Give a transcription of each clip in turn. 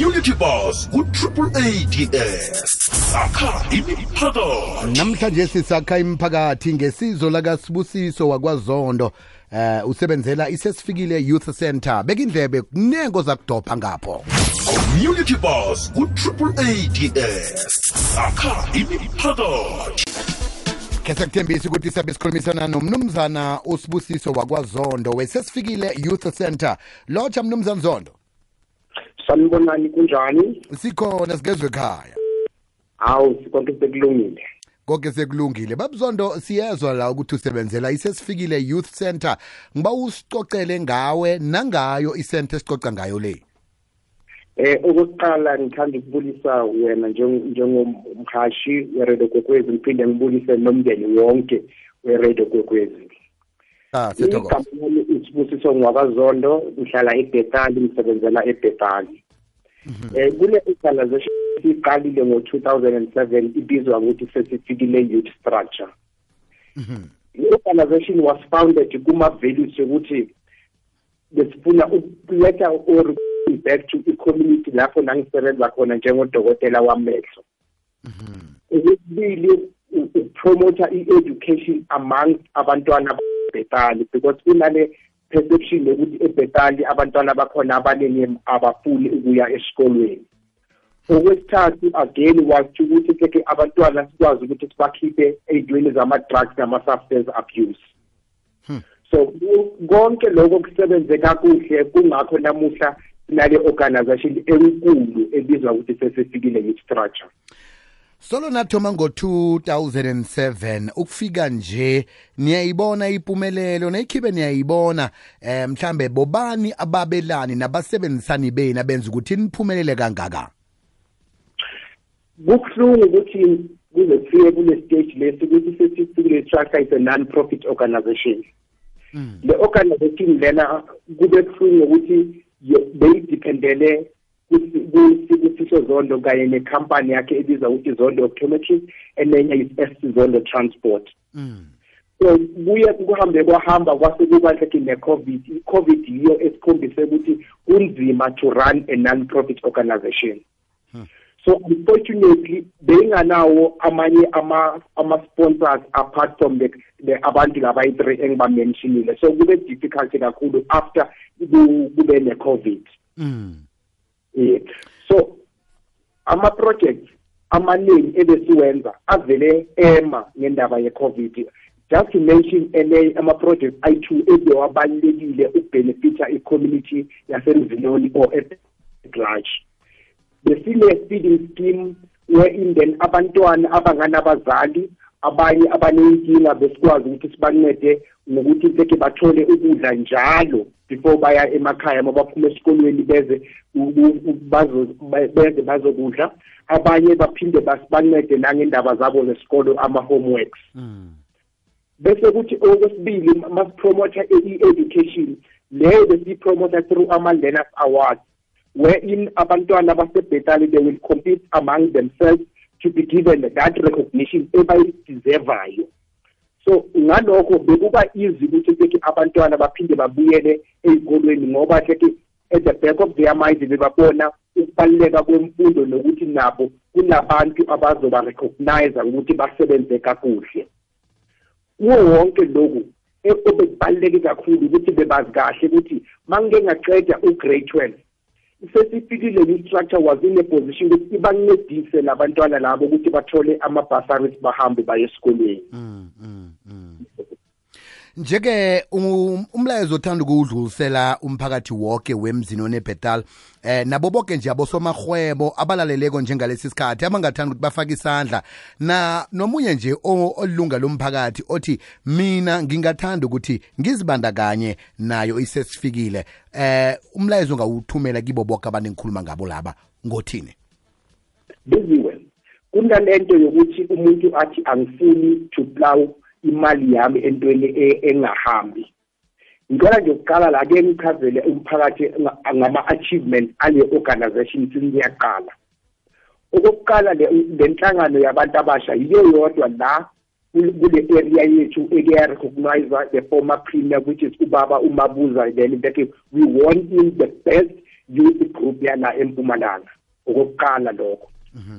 community bus sakha imiphakathi. Namhlanje sisakha imiphakathi ngesizo lakasibusiso wakwazondo eh usebenzela isesifikile youth center bekindlebe kunengo zakudopha ngapho. Community bus sakha imiphakathi. Ke sekuthembisa ukuthi sabe sikhulumisana nomnumzana usibusiso wakwazondo wesesifikile youth center lotsha mnumzana zondo sanibonani kunjani? Sikhona sigezwe ekhaya. Hawu konke sekulungile. Konke sekulungile. Babuzondo siyezwa la ukuthi usebenzela isesifikile youth center ngiba usicocele ngawe nangayo isenta esicoca ngayo le? Eh okokuqala ngithanda ukubulisa wena njeng- njengomhashi weredo kokwezi. Ngiphinde ngibulise nomndeni wonke weredo kokwezi ah lami isibusiso ngwakazondo ngihlala ebhetali ngisebenzela ebhetali. Um kule organization siqalile ngo-2007 ibizwa ukuthi sesifikile youth structure. I-organization was founded kuma-values yokuthi besifuna ukuletha or back to i-community lapho nangisebenza khona njengodokotela wamehlo. Okwesibili u- ukupromotha i-education among abantwana bebhetali because kunale perception yokuthi ebhetali abantwana bakhona abaningi abafuni ukuya esikolweni. Okwesithathu again washo ukuthi keke abantwana sikwazi ukuthi sibakhiphe ey'ntweni zama-drugs nama-substance abuse. So ku- konke lokho kusebenze kakuhle kungakho namuhla sinale organization enkulu ebizwa ukuthi sesifikile youth structure solo nathoma ngo-2007 ukufika nje niyayibona impumelelo nayikhibe niyayibona. Eh mhlambe bobani ababelani nabasebenzisani beni abenza ukuthi niphumelele kangaka? Kubuhlungu ukuthi kuze kufike kule stage lesi ukuthi sesifikile structure is a non-profit organization. Le organization lena kube buhlungu ukuthi yo- beyidiphendele kusiso zondo kanye nekhampani yakhe ebizwa ukuthi zondo optometry enenye is zondo transport so kuye kuhambe kwahamba kwase kuba like ne-covid. I-covid yiyo esikhombise ukuthi kunzima to run a non-profit organization. So unfortunately beyinganawo amanye ama ama sponsors apart from the, the abantu laba yi-three engibamentionile. So kube difficult kakhulu after ku- kube ne-covid. Mm. Yeah. so ama projects amaningi ebesiwenza avele ema ngendaba ye-covid just to mention ele ama projects ayi-two ebewabalulekile ukubhenefitha i-community yasemzinoni or large besine-feeding scheme wherein then abantwana abanganabazali abanye abanenkinga besikwazi ukuthi sibancede ngokuthi beke bathole ukudla njalo before baya emakhaya uma baphuma esikolweni beze u- u- u- bazo- ba- beze bazokudla. Abanye baphinde basibancede nangendaba zabo zesikolo ama-homeworks. Bese kuthi okwesibili masipromotha i-education leyo besiyipromotha through ama-learners awards wherein abantwana basebhetali they will compete among themselves to be given that recognition ebayideservayo so ngalokho bekuba easy ukuthi keke abantwana baphinde babuyele ey'kolweni ngoba keke at the back of their mind bebabona ukubaluleka kwemfundo nokuthi nabo kunabantu abazoba recognize ukuthi basebenze kakuhle. Kuwo wonke lokhu e- obekubaluleke kakhulu ukuthi bebazi kahle ukuthi mangike ngaqeda u-grade twelve sesifikile i-structure was in a position ukuthi ibancedise labantwana labo ukuthi bathole ama-bursaries bahambe baye esikolweni. Njeke um- umlayezo othanda ukuwudlulisela umphakathi wonke wemzini onebhetal eh nabo bonke nje abosomarhwebo abalaleleko njengalesi sikhathi abangathanda ukuthi bafake isandla. Na nomunye nje o- olilunga lomphakathi othi mina ngingathanda ukuthi ngizibandakanye nayo isesifikile. Eh umlayezo ngawuthumela kibo bonke abantu engikhuluma ngabo laba ngothini? Buziwe kunalento yokuthi umuntu athi angifuni to plow imali yami entweni e- engahambi. Ngicela nje ukuqala la ke ngichazele umphakathi nga- ngama-achievement ale organization singiyaqala okokuqala le le nhlangano yabantu abasha yiyo yodwa la kule kule area yethu eke-recognize the former premier which is ubaba umabuza then that we won in the best youth group yana empumalanga. Okokuqala lokho.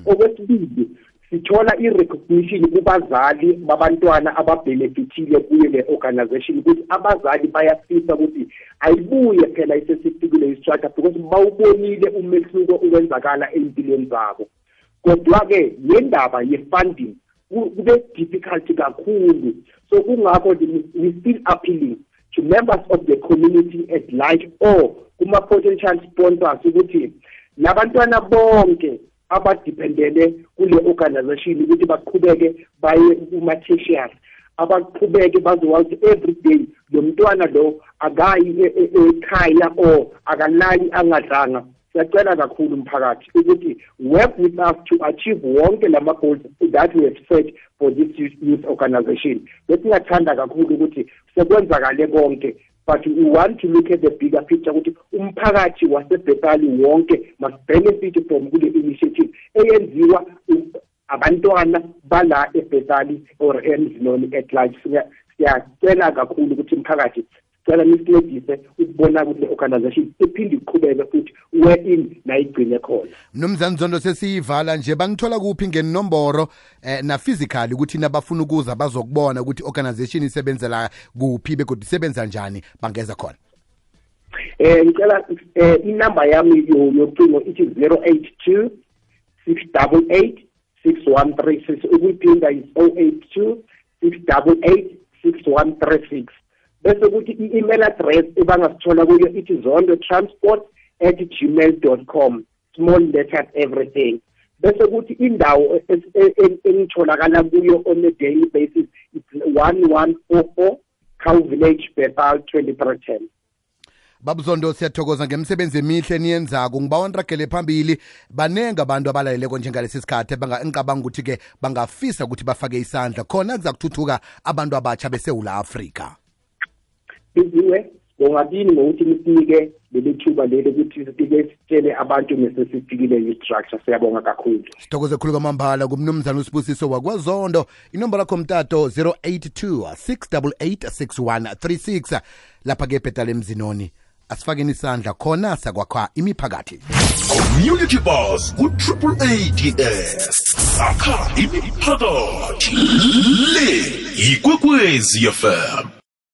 Okwesibili sithola i-recognition kubazali babantwana ababhenefithile kuyo le organization ukuthi abazali bayafisa ukuthi ayibuye phela isesifikile istructure because bawubonile umehluko ukwenzakala ey'mpilweni zabo. Kodwa-ke yendaba ye-funding kube difficult kakhulu. So kungakho we still appealing to members of the community at large or kuma-potential sponsors ukuthi labantwana bonke abadependele kule organization ukuthi baqhubeke baye kuma-tertiary. Abaqhubeke bazokwazi every day lo mntwana lo akayi e, e, ekhaya or akalali angadlanga. Siyacela kakhulu umphakathi ukuthi work with us to achieve wonke lama goals that we have set for this youth organization. Besingathanda kakhulu ukuthi sekwenzakale konke but we want to look at the bigger picture ukuthi umphakathi wasebhetali wonke must benefit from kule initiative eyenziwa abantwana bala ebhetali or emzinoni at large. Siyacela kakhulu ukuthi umphakathi sicela nisincedise ukubona ukuthi le-organization iphinde iqhubeke futhi wherein nayigcine khona. Mnumzane zondo sesiyivala nje bangithola kuphi ngenomboro eh, na physically ukuthi nabafuna ukuza bazokubona ukuthi organization isebenzela kuphi begodwa isebenza njani bangeza khona. Eh ngicela eh inamba yami yocingo ithi 082 688 6136 ukuyiphinda is 082 688 6136 bese kuthi i-email address ebangasithola kuyo ithi zondo transport at gmail dot com small letters everything. Bese kuthi indawo engitholakala kuyo on a daily basis it's 1144 cow village bethal 2310 babuzondo siyathokoza ngemsebenzi emihle eniyenzako ngiba waniragele phambili. Banenge abantu abalaleleko njengalesi sikhathi engicabanga ukuthi-ke bangafisa ukuthi bafake isandla. Khona kuza kuthuthuka abantu abatsha besewula afrika. Biziwe ngongabini ngokuthi nisinike leli thuba leli ukuthi sifike sitshele abantu nesesifikile i-structure. Siyabonga kakhulu. Sithokoze khulu kwamambala kumnumzana usibusiso wakwazondo. Inombolo lakho mtato 082 688 6136 lapha-ke ebhetala emzinoni asifakeni isandla khona sakwakha imiphakathi. Community bus ku-triple ads akha imiphakathi. Le yikwekwezi fm